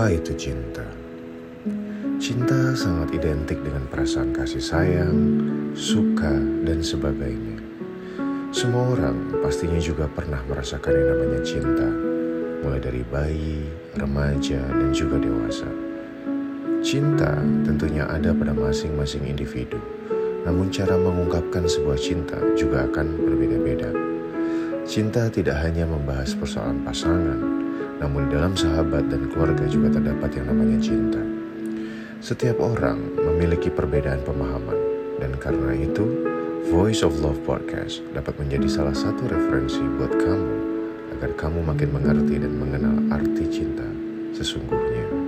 Apa itu cinta? Cinta sangat identik dengan perasaan kasih sayang, suka, dan sebagainya. Semua orang pastinya juga pernah merasakan yang namanya cinta, mulai dari bayi, remaja, dan juga dewasa. Cinta tentunya ada pada masing-masing individu, namun cara mengungkapkan sebuah cinta juga akan berbeda-beda. Cinta tidak hanya membahas persoalan pasangan, namun dalam sahabat dan keluarga juga terdapat yang namanya cinta. Setiap orang memiliki perbedaan pemahaman dan karena itu Voice of Love Podcast dapat menjadi salah satu referensi buat kamu agar kamu makin mengerti dan mengenal arti cinta sesungguhnya.